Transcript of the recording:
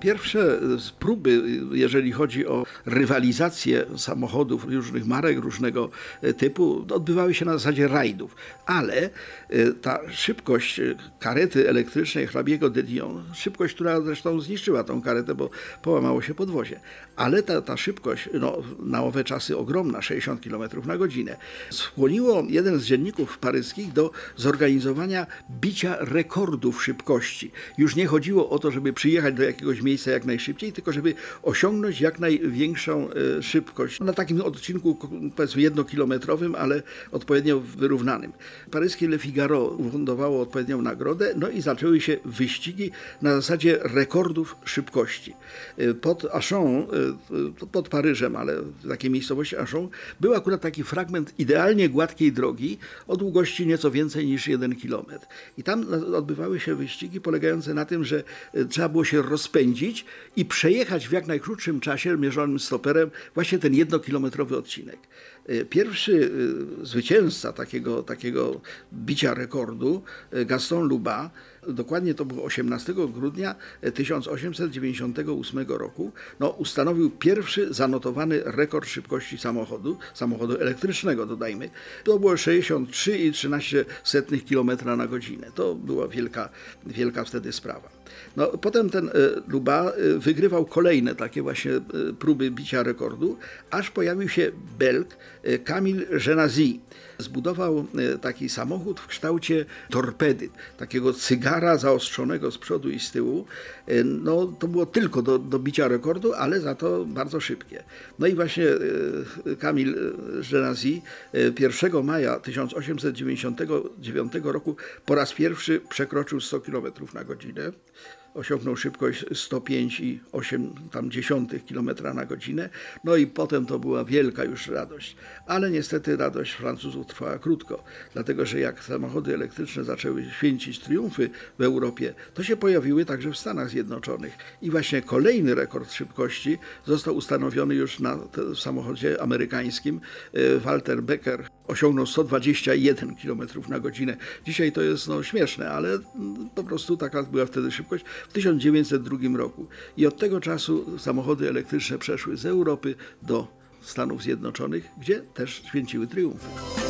Pierwsze próby, jeżeli chodzi o rywalizację samochodów różnych marek, różnego e, typu, odbywały się na zasadzie rajdów, ale e, ta szybkość e, karety elektrycznej hrabiego de Dion, szybkość, która zresztą zniszczyła tą karetę, bo połamało się podwozie, ale ta, ta szybkość, no, na owe czasy ogromna, 60 km na godzinę, skłoniło jeden z dzienników paryskich do zorganizowania bicia rekordów szybkości. Już nie chodziło o to, żeby przyjechać do jakiegoś miejsca jak najszybciej, tylko żeby osiągnąć jak największą e, szybkość na takim odcinku powiedzmy jednokilometrowym, ale odpowiednio wyrównanym. Paryskie Le Figaro ufundowało odpowiednią nagrodę, no i zaczęły się wyścigi na zasadzie rekordów szybkości. E, pod Achon, e, pod Paryżem, ale w takiej miejscowości Achon, był akurat taki fragment idealnie gładkiej drogi o długości nieco więcej niż jeden kilometr. I tam odbywały się wyścigi polegające na tym, że trzeba było się rozpędzić i przejechać w jak najkrótszym czasie mierzonym stoperem właśnie ten jednokilometrowy odcinek. E, pierwszy e, zwycięzca takiego, takiego bicia rekordu, e, Gaston Luba, dokładnie to było 18 grudnia 1898 roku, no, ustanowił pierwszy zanotowany rekord szybkości samochodu, samochodu elektrycznego dodajmy. To było 63,13 km na godzinę. To była wielka, wielka wtedy sprawa. No, potem ten Luba wygrywał kolejne takie właśnie próby bicia rekordu, aż pojawił się Belg Camille Genazy. Zbudował taki samochód w kształcie torpedy, takiego cygara zaostrzonego z przodu i z tyłu. No, to było tylko do, do bicia rekordu, ale za to bardzo szybkie. No i właśnie Camille Genazy 1 maja 1899 roku po raz pierwszy przekroczył 100 km na godzinę osiągnął szybkość 105,8 km na godzinę. No i potem to była wielka już radość. Ale niestety radość Francuzów trwała krótko, dlatego że jak samochody elektryczne zaczęły święcić triumfy w Europie, to się pojawiły także w Stanach Zjednoczonych. I właśnie kolejny rekord szybkości został ustanowiony już na samochodzie amerykańskim. E, Walter Becker osiągnął 121 km na godzinę. Dzisiaj to jest no, śmieszne, ale po prostu taka była wtedy szybkość w 1902 roku. I od tego czasu samochody elektryczne przeszły z Europy do Stanów Zjednoczonych, gdzie też święciły triumfy.